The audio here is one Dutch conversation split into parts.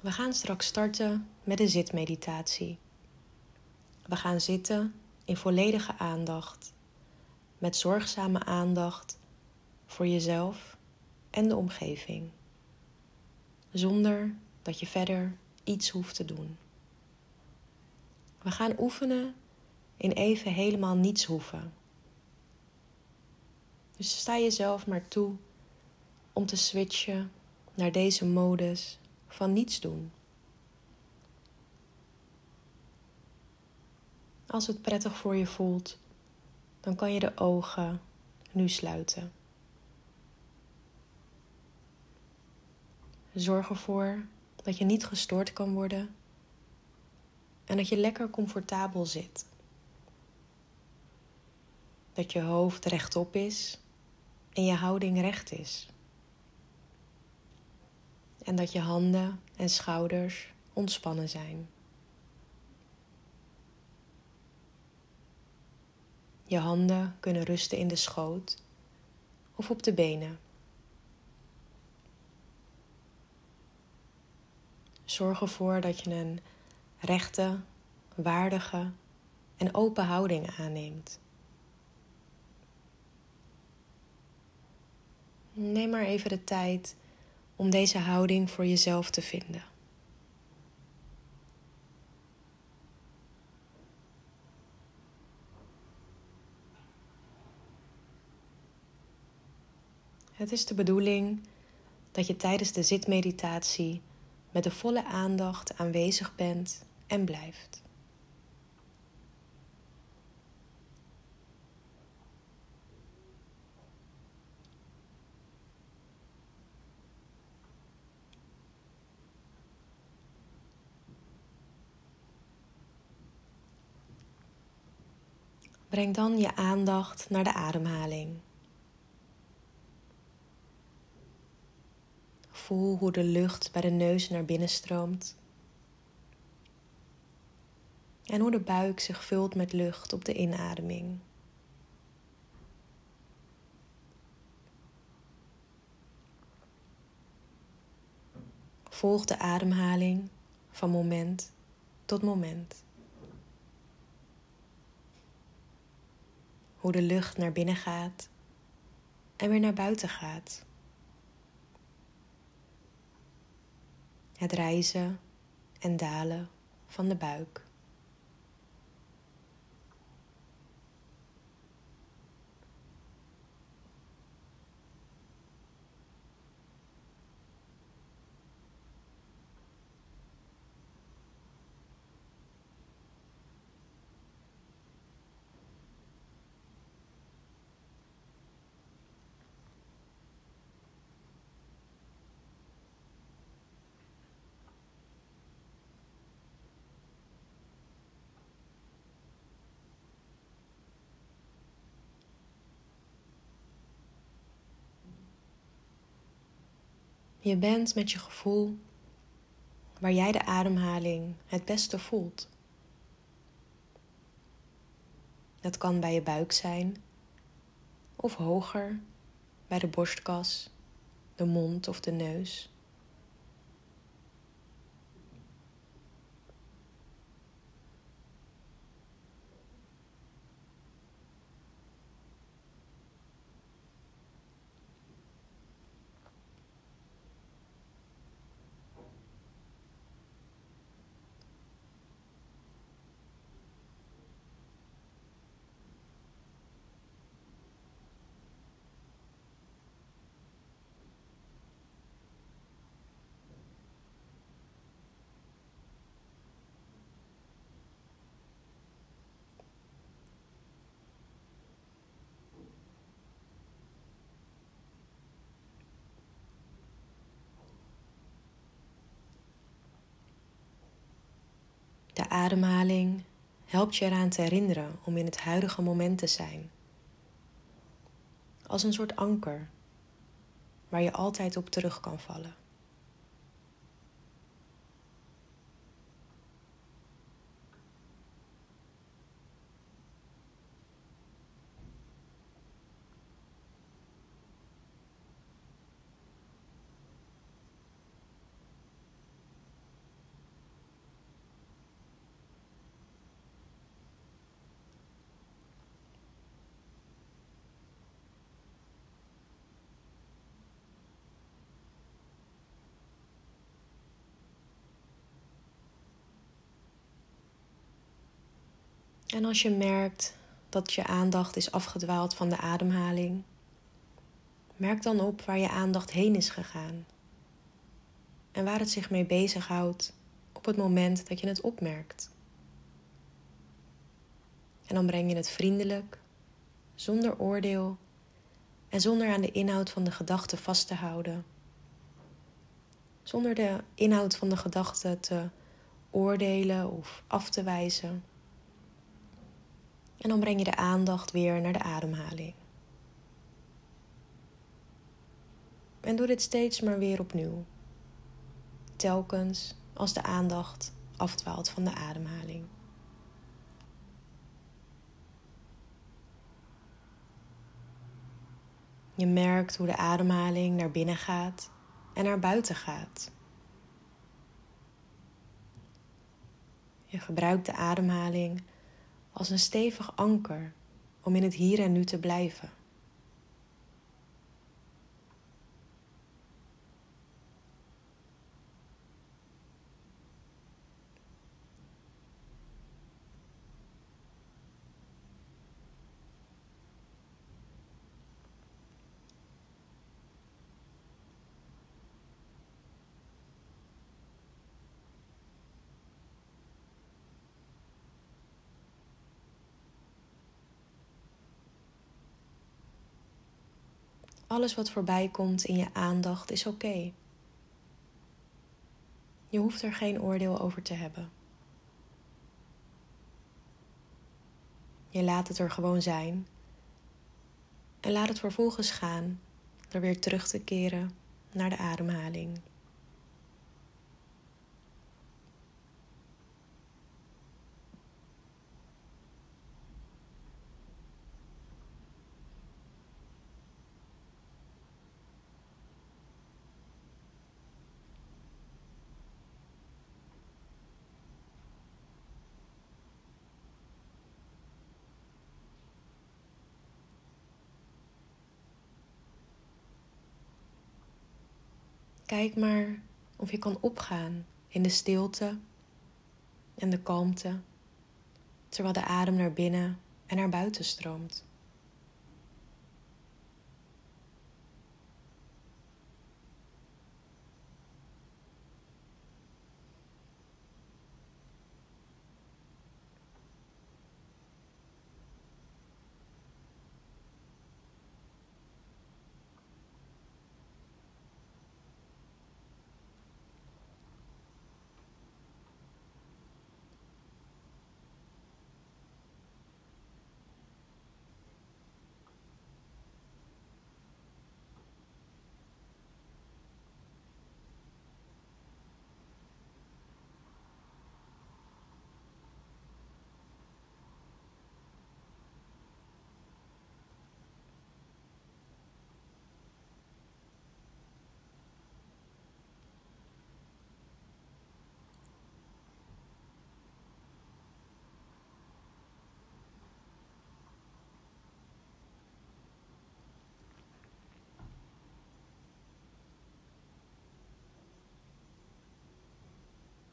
We gaan straks starten met de zitmeditatie. We gaan zitten in volledige aandacht, met zorgzame aandacht voor jezelf en de omgeving, zonder dat je verder iets hoeft te doen. We gaan oefenen in even helemaal niets hoeven. Dus sta jezelf maar toe om te switchen naar deze modus van niets doen. Als het prettig voor je voelt, dan kan je de ogen nu sluiten. Zorg ervoor dat je niet gestoord kan worden en dat je lekker comfortabel zit. Dat je hoofd rechtop is en je houding recht is. En dat je handen en schouders ontspannen zijn. Je handen kunnen rusten in de schoot of op de benen. Zorg ervoor dat je een rechte, waardige en open houding aanneemt. Neem maar even de tijd om deze houding voor jezelf te vinden. Het is de bedoeling dat je tijdens de zitmeditatie met de volle aandacht aanwezig bent en blijft. Breng dan je aandacht naar de ademhaling. Voel hoe de lucht bij de neus naar binnen stroomt. En hoe de buik zich vult met lucht op de inademing. Volg de ademhaling van moment tot moment. Hoe de lucht naar binnen gaat en weer naar buiten gaat. Het reizen en dalen van de buik. Je bent met je gevoel waar jij de ademhaling het beste voelt. Dat kan bij je buik zijn of hoger bij de borstkas, de mond of de neus. De ademhaling helpt je eraan te herinneren om in het huidige moment te zijn. Als een soort anker waar je altijd op terug kan vallen. En als je merkt dat je aandacht is afgedwaald van de ademhaling, merk dan op waar je aandacht heen is gegaan en waar het zich mee bezighoudt op het moment dat je het opmerkt. En dan breng je het vriendelijk, zonder oordeel en zonder aan de inhoud van de gedachte vast te houden. Zonder de inhoud van de gedachte te oordelen of af te wijzen. En dan breng je de aandacht weer naar de ademhaling. En doe dit steeds maar weer opnieuw. Telkens als de aandacht afdwaalt van de ademhaling. Je merkt hoe de ademhaling naar binnen gaat en naar buiten gaat. Je gebruikt de ademhaling als een stevig anker om in het hier en nu te blijven. Alles wat voorbij komt in je aandacht is oké. Je hoeft er geen oordeel over te hebben. Je laat het er gewoon zijn en laat het vervolgens gaan door weer terug te keren naar de ademhaling. Kijk maar of je kan opgaan in de stilte en de kalmte, terwijl de adem naar binnen en naar buiten stroomt.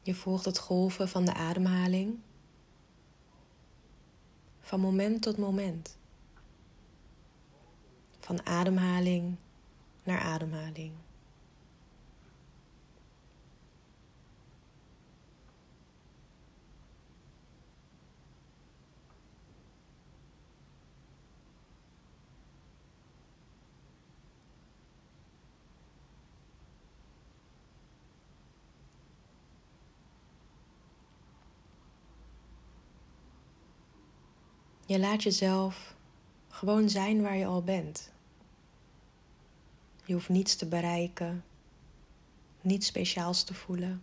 Je volgt het golven van de ademhaling van moment tot moment. Van ademhaling naar ademhaling. Je laat jezelf gewoon zijn waar je al bent. Je hoeft niets te bereiken, niets speciaals te voelen,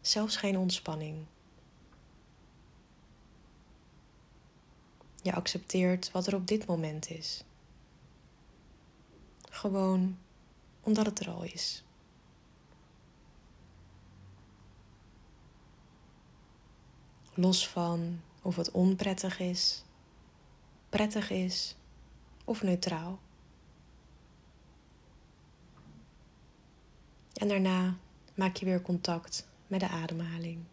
zelfs geen ontspanning. Je accepteert wat er op dit moment is. Gewoon omdat het er al is. Los van of het onprettig is, prettig is of neutraal. En daarna maak je weer contact met de ademhaling.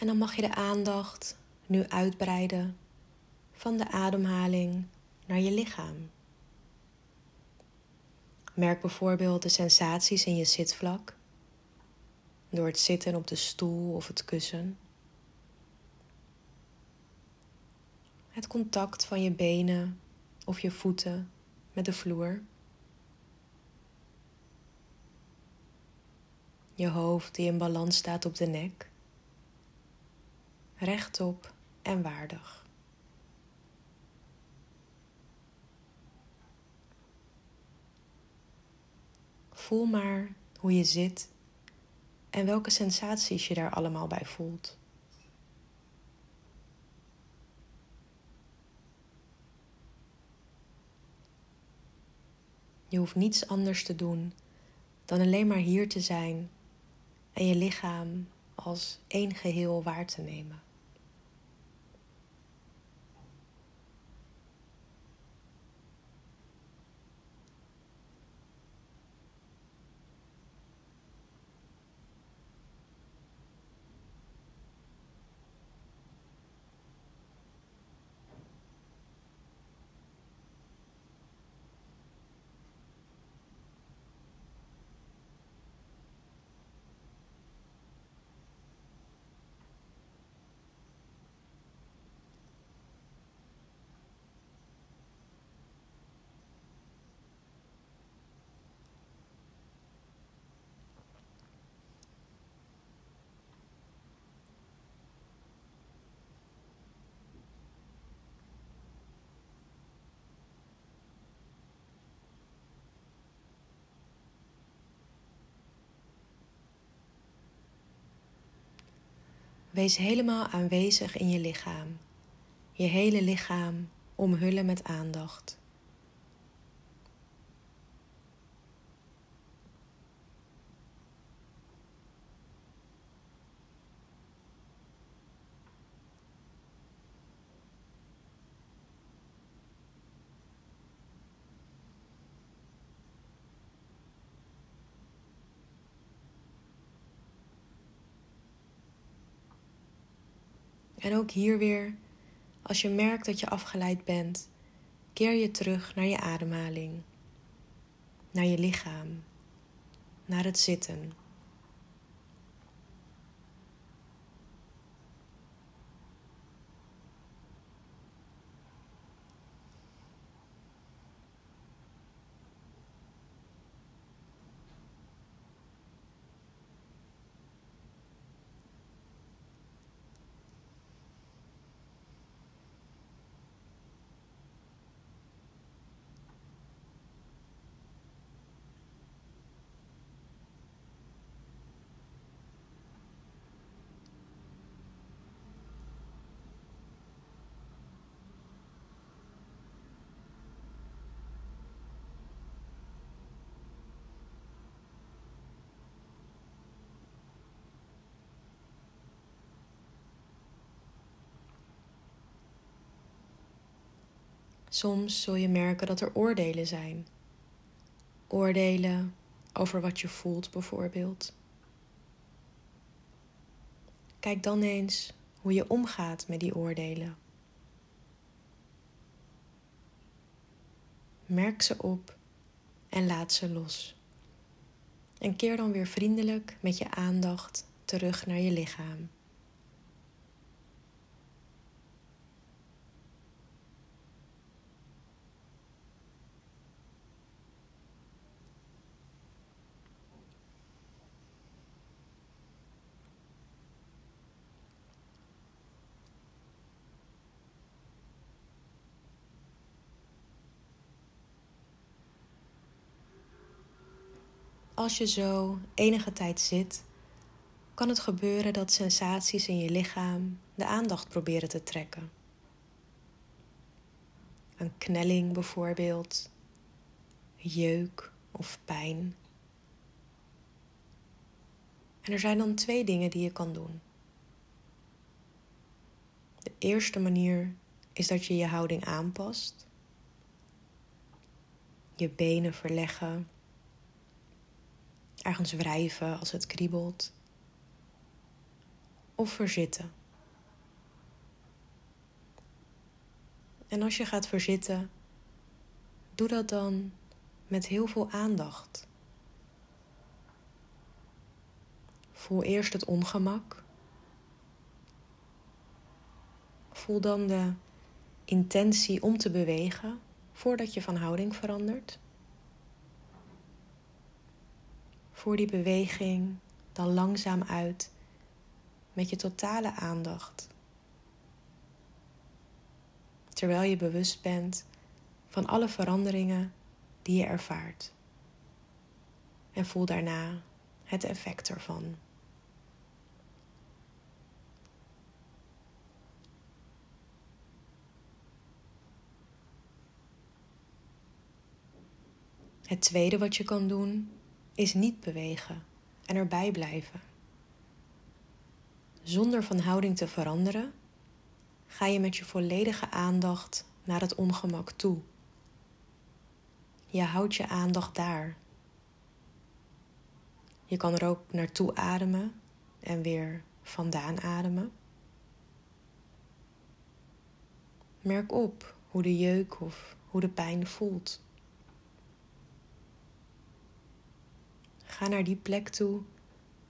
En dan mag je de aandacht nu uitbreiden van de ademhaling naar je lichaam. Merk bijvoorbeeld de sensaties in je zitvlak door het zitten op de stoel of het kussen. Het contact van je benen of je voeten met de vloer. Je hoofd die in balans staat op de nek. Rechtop en waardig. Voel maar hoe je zit en welke sensaties je daar allemaal bij voelt. Je hoeft niets anders te doen dan alleen maar hier te zijn en je lichaam als één geheel waar te nemen. Wees helemaal aanwezig in je lichaam. Je hele lichaam omhullen met aandacht. En ook hier weer, als je merkt dat je afgeleid bent, keer je terug naar je ademhaling, naar je lichaam, naar het zitten. Soms zul je merken dat er oordelen zijn. Oordelen over wat je voelt, bijvoorbeeld. Kijk dan eens hoe je omgaat met die oordelen. Merk ze op en laat ze los. En keer dan weer vriendelijk met je aandacht terug naar je lichaam. Als je zo enige tijd zit, kan het gebeuren dat sensaties in je lichaam de aandacht proberen te trekken. Een knelling bijvoorbeeld, jeuk of pijn. En er zijn dan twee dingen die je kan doen. De eerste manier is dat je je houding aanpast. Je benen verleggen ergens wrijven als het kriebelt. of verzitten. En als je gaat verzitten, doe dat dan met heel veel aandacht. Voel eerst het ongemak. Voel dan de intentie om te bewegen voordat je van houding verandert. Voer die beweging dan langzaam uit met je totale aandacht. Terwijl je bewust bent van alle veranderingen die je ervaart. En voel daarna het effect ervan. Het tweede wat je kan doen is niet bewegen en erbij blijven. Zonder van houding te veranderen, ga je met je volledige aandacht naar het ongemak toe. Je houdt je aandacht daar. Je kan er ook naartoe ademen en weer vandaan ademen. Merk op hoe de jeuk of hoe de pijn voelt. Ga naar die plek toe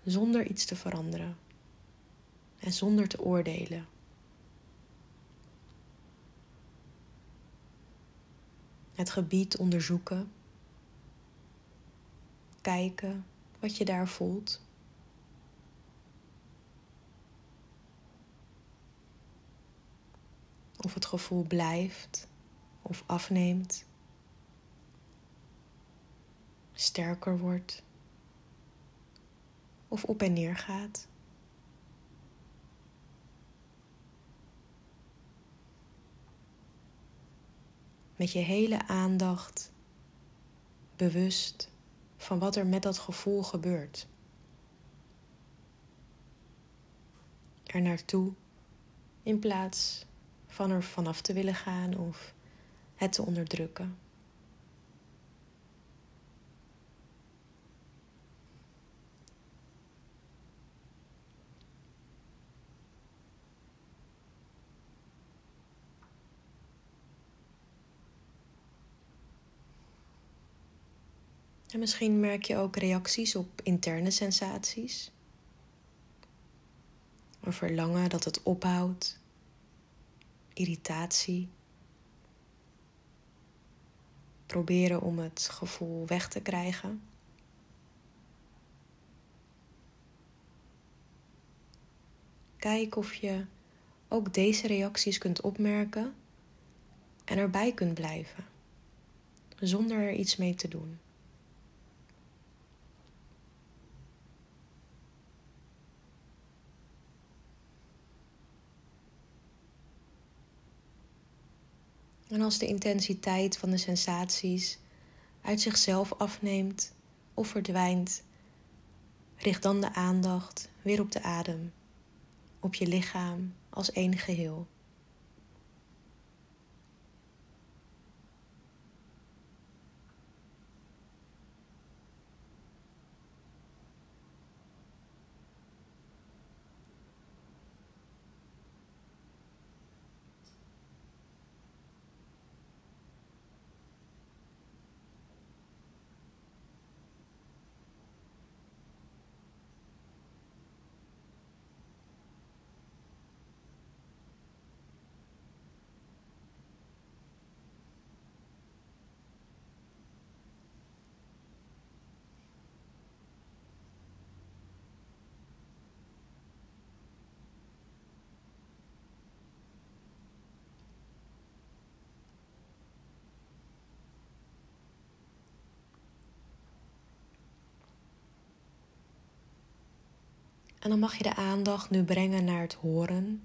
zonder iets te veranderen en zonder te oordelen. Het gebied onderzoeken, kijken wat je daar voelt. Of het gevoel blijft of afneemt, sterker wordt of op en neer gaat. Met je hele aandacht bewust van wat er met dat gevoel gebeurt. Er naartoe in plaats van er vanaf te willen gaan of het te onderdrukken. En misschien merk je ook reacties op interne sensaties. Een verlangen dat het ophoudt, irritatie. Proberen om het gevoel weg te krijgen. Kijk of je ook deze reacties kunt opmerken en erbij kunt blijven, zonder er iets mee te doen. En als de intensiteit van de sensaties uit zichzelf afneemt of verdwijnt, richt dan de aandacht weer op de adem, op je lichaam als één geheel. En dan mag je de aandacht nu brengen naar het horen.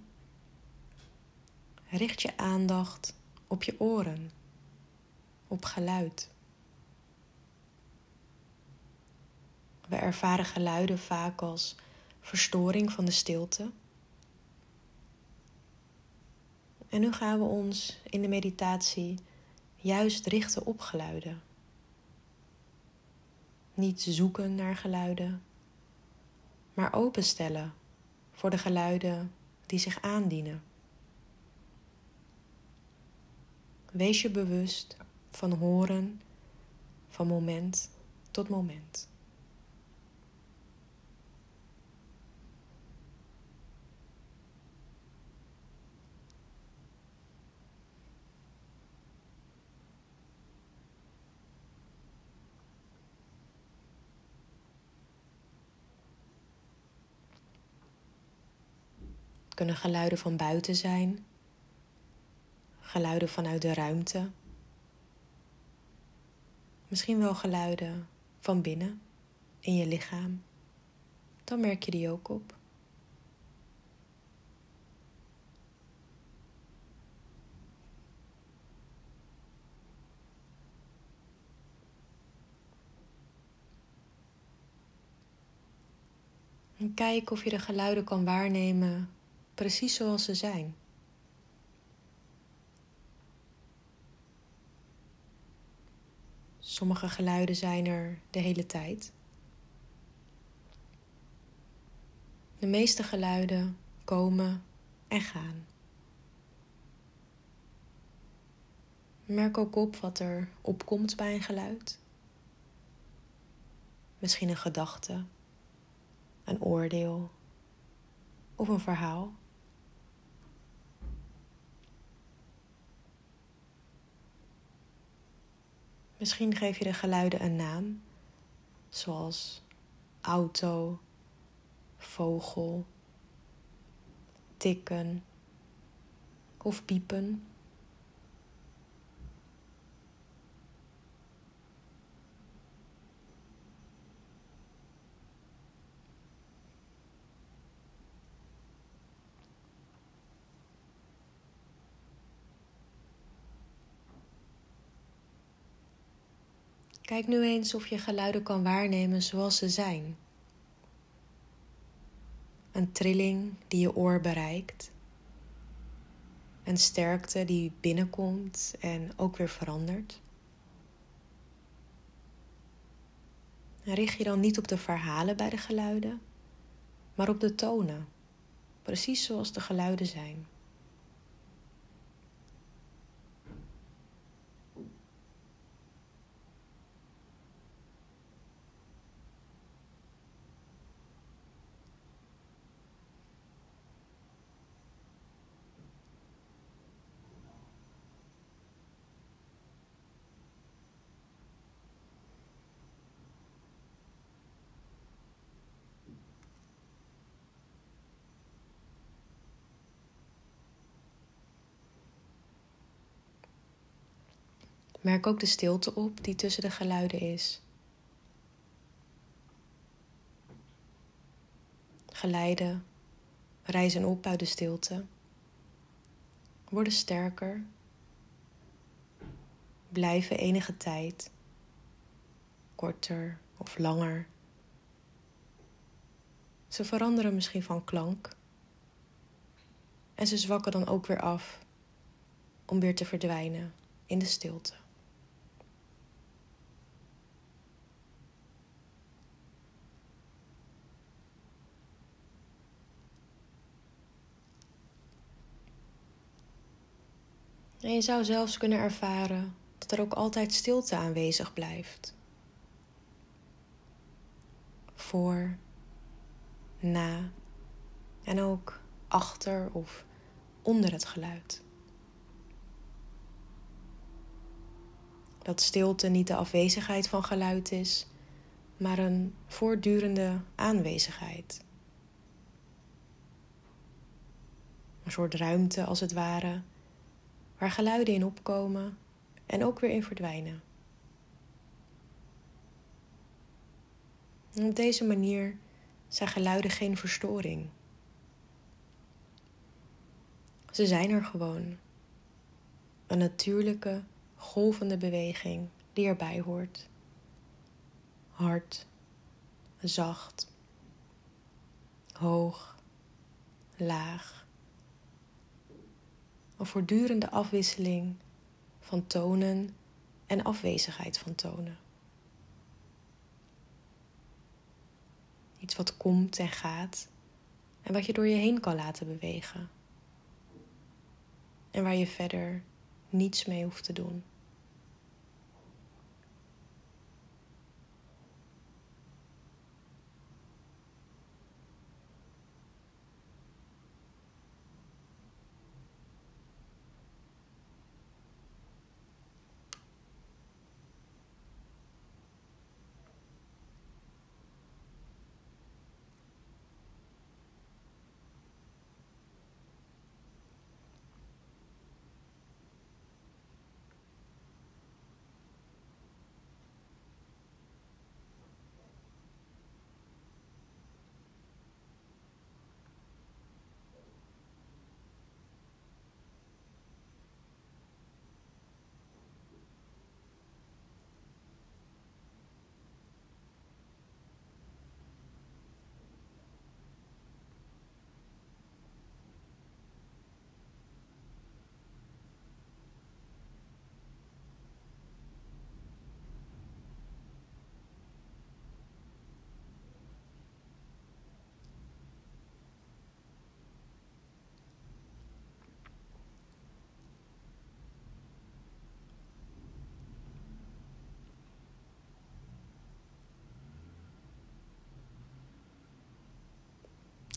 Richt je aandacht op je oren, op geluid. We ervaren geluiden vaak als verstoring van de stilte. En nu gaan we ons in de meditatie juist richten op geluiden. Niet zoeken naar geluiden, maar openstellen voor de geluiden die zich aandienen. Wees je bewust van horen van moment tot moment. Kunnen geluiden van buiten zijn, geluiden vanuit de ruimte, misschien wel geluiden van binnen in je lichaam. Dan merk je die ook op. Kijk of je de geluiden kan waarnemen precies zoals ze zijn. Sommige geluiden zijn er de hele tijd. De meeste geluiden komen en gaan. Merk ook op wat er opkomt bij een geluid. Misschien een gedachte, een oordeel of een verhaal. Misschien geef je de geluiden een naam, zoals auto, vogel, tikken of piepen. Kijk nu eens of je geluiden kan waarnemen zoals ze zijn. Een trilling die je oor bereikt. Een sterkte die binnenkomt en ook weer verandert. richt je dan niet op de verhalen bij de geluiden, maar op de tonen, precies zoals de geluiden zijn. Merk ook de stilte op die tussen de geluiden is. Geleiden reizen op uit de stilte, worden sterker, blijven enige tijd, korter of langer. Ze veranderen misschien van klank en ze zwakken dan ook weer af om weer te verdwijnen in de stilte. En je zou zelfs kunnen ervaren dat er ook altijd stilte aanwezig blijft. Voor, na en ook achter of onder het geluid. Dat stilte niet de afwezigheid van geluid is, maar een voortdurende aanwezigheid. Een soort ruimte als het ware waar geluiden in opkomen en ook weer in verdwijnen. op deze manier zijn geluiden geen verstoring. Ze zijn er gewoon. Een natuurlijke, golvende beweging die erbij hoort. Hard, zacht, hoog, laag een voortdurende afwisseling van tonen en afwezigheid van tonen. Iets wat komt en gaat en wat je door je heen kan laten bewegen. En waar je verder niets mee hoeft te doen.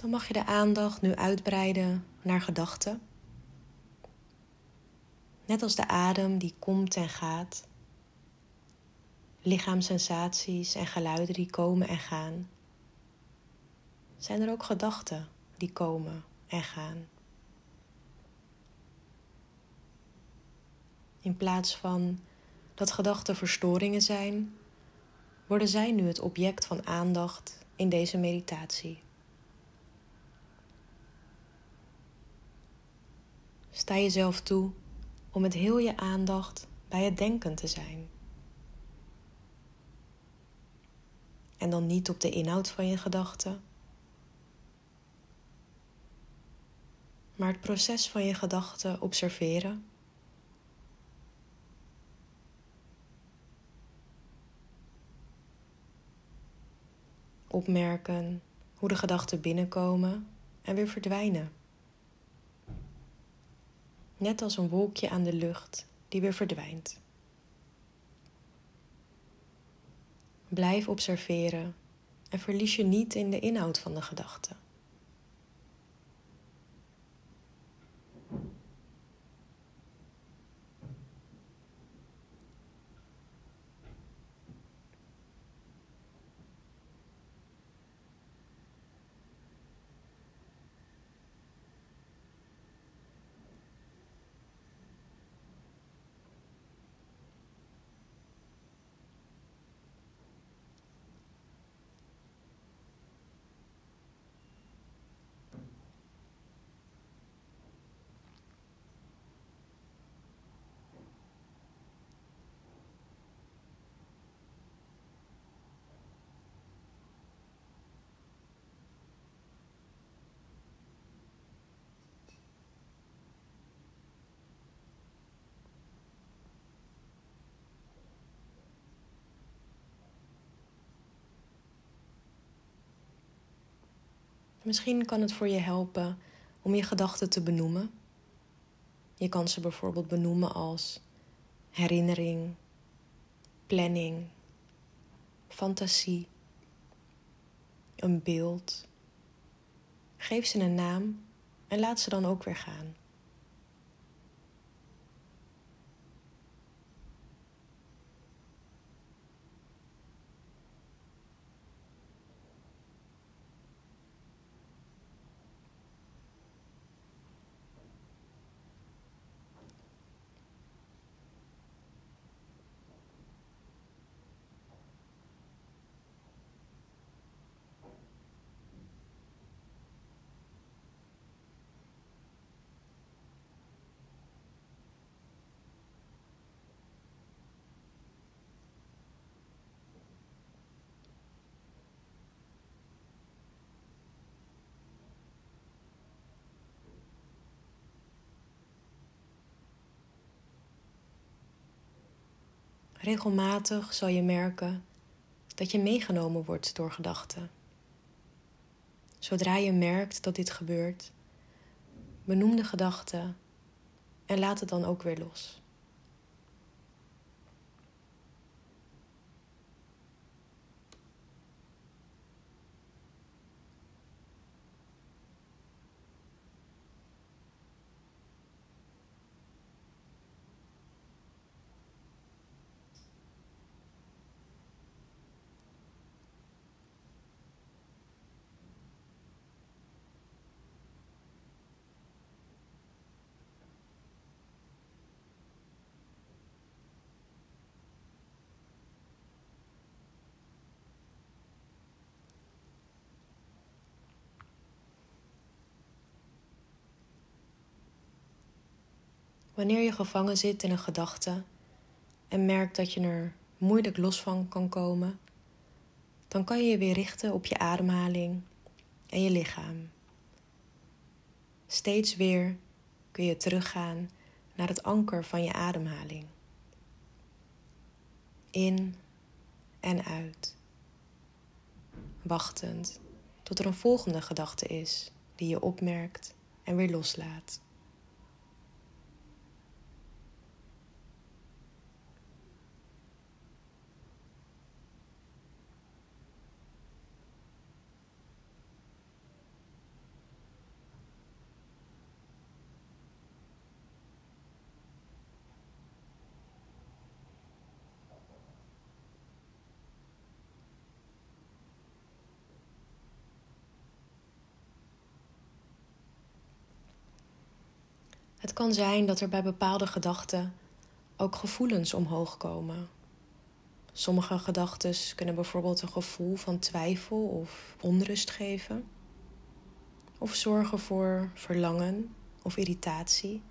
Dan mag je de aandacht nu uitbreiden naar gedachten. Net als de adem die komt en gaat. Lichaamssensaties en geluiden die komen en gaan. Zijn er ook gedachten die komen en gaan? In plaats van dat gedachten verstoringen zijn, worden zij nu het object van aandacht in deze meditatie. Sta jezelf toe om met heel je aandacht bij het denken te zijn. En dan niet op de inhoud van je gedachten, maar het proces van je gedachten observeren. Opmerken hoe de gedachten binnenkomen en weer verdwijnen net als een wolkje aan de lucht die weer verdwijnt. Blijf observeren en verlies je niet in de inhoud van de gedachten. Misschien kan het voor je helpen om je gedachten te benoemen. Je kan ze bijvoorbeeld benoemen als herinnering, planning, fantasie, een beeld. Geef ze een naam en laat ze dan ook weer gaan. Regelmatig zal je merken dat je meegenomen wordt door gedachten. Zodra je merkt dat dit gebeurt, benoem de gedachte en laat het dan ook weer los. Wanneer je gevangen zit in een gedachte en merkt dat je er moeilijk los van kan komen, dan kan je je weer richten op je ademhaling en je lichaam. Steeds weer kun je teruggaan naar het anker van je ademhaling. In en uit. Wachtend tot er een volgende gedachte is die je opmerkt en weer loslaat. Het kan zijn dat er bij bepaalde gedachten ook gevoelens omhoog komen. Sommige gedachten kunnen bijvoorbeeld een gevoel van twijfel of onrust geven, of zorgen voor verlangen of irritatie.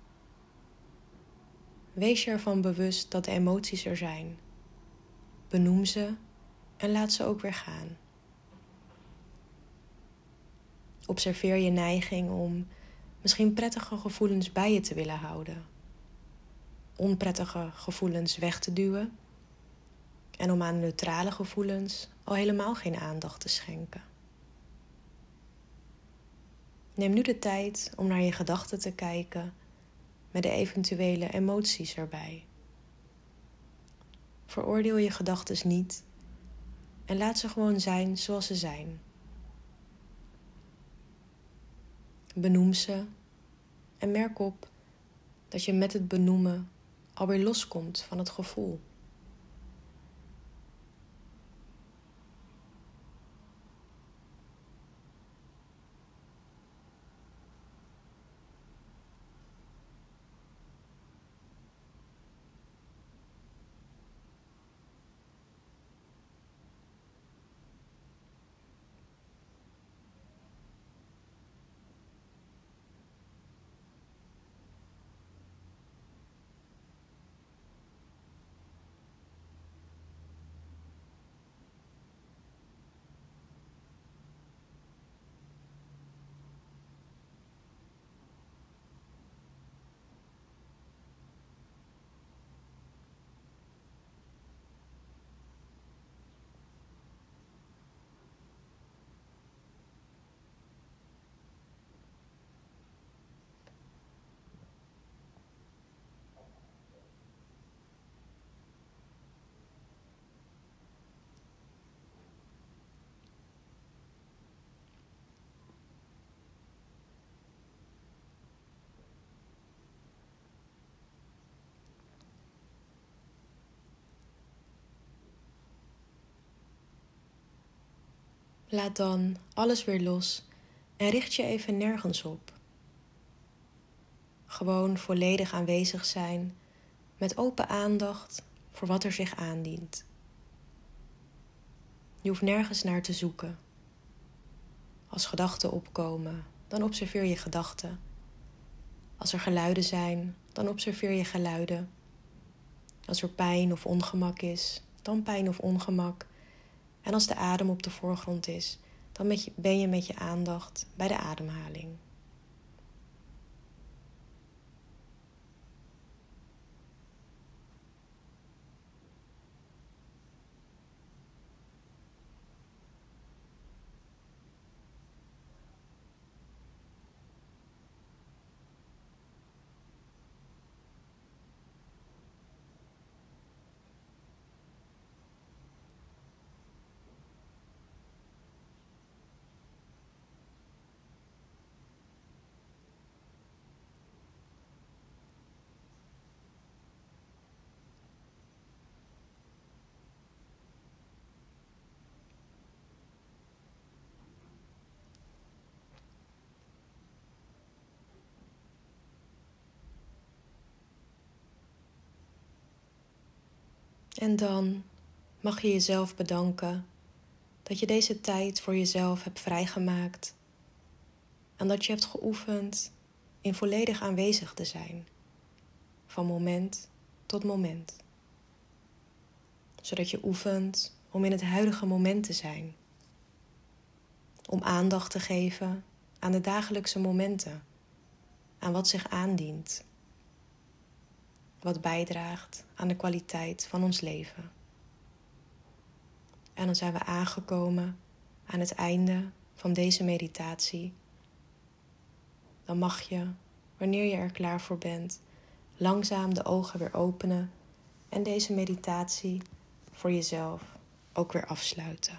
Wees je ervan bewust dat de emoties er zijn. Benoem ze en laat ze ook weer gaan. Observeer je neiging om misschien prettige gevoelens bij je te willen houden, onprettige gevoelens weg te duwen en om aan neutrale gevoelens al helemaal geen aandacht te schenken. Neem nu de tijd om naar je gedachten te kijken met de eventuele emoties erbij. Veroordeel je gedachten niet en laat ze gewoon zijn zoals ze zijn. Benoem ze en merk op dat je met het benoemen alweer loskomt van het gevoel. Laat dan alles weer los en richt je even nergens op. Gewoon volledig aanwezig zijn met open aandacht voor wat er zich aandient. Je hoeft nergens naar te zoeken. Als gedachten opkomen, dan observeer je gedachten. Als er geluiden zijn, dan observeer je geluiden. Als er pijn of ongemak is, dan pijn of ongemak. En als de adem op de voorgrond is, dan ben je met je aandacht bij de ademhaling. En dan mag je jezelf bedanken dat je deze tijd voor jezelf hebt vrijgemaakt en dat je hebt geoefend in volledig aanwezig te zijn, van moment tot moment. Zodat je oefent om in het huidige moment te zijn, om aandacht te geven aan de dagelijkse momenten, aan wat zich aandient, wat bijdraagt aan de kwaliteit van ons leven. En dan zijn we aangekomen aan het einde van deze meditatie. Dan mag je, wanneer je er klaar voor bent, langzaam de ogen weer openen en deze meditatie voor jezelf ook weer afsluiten.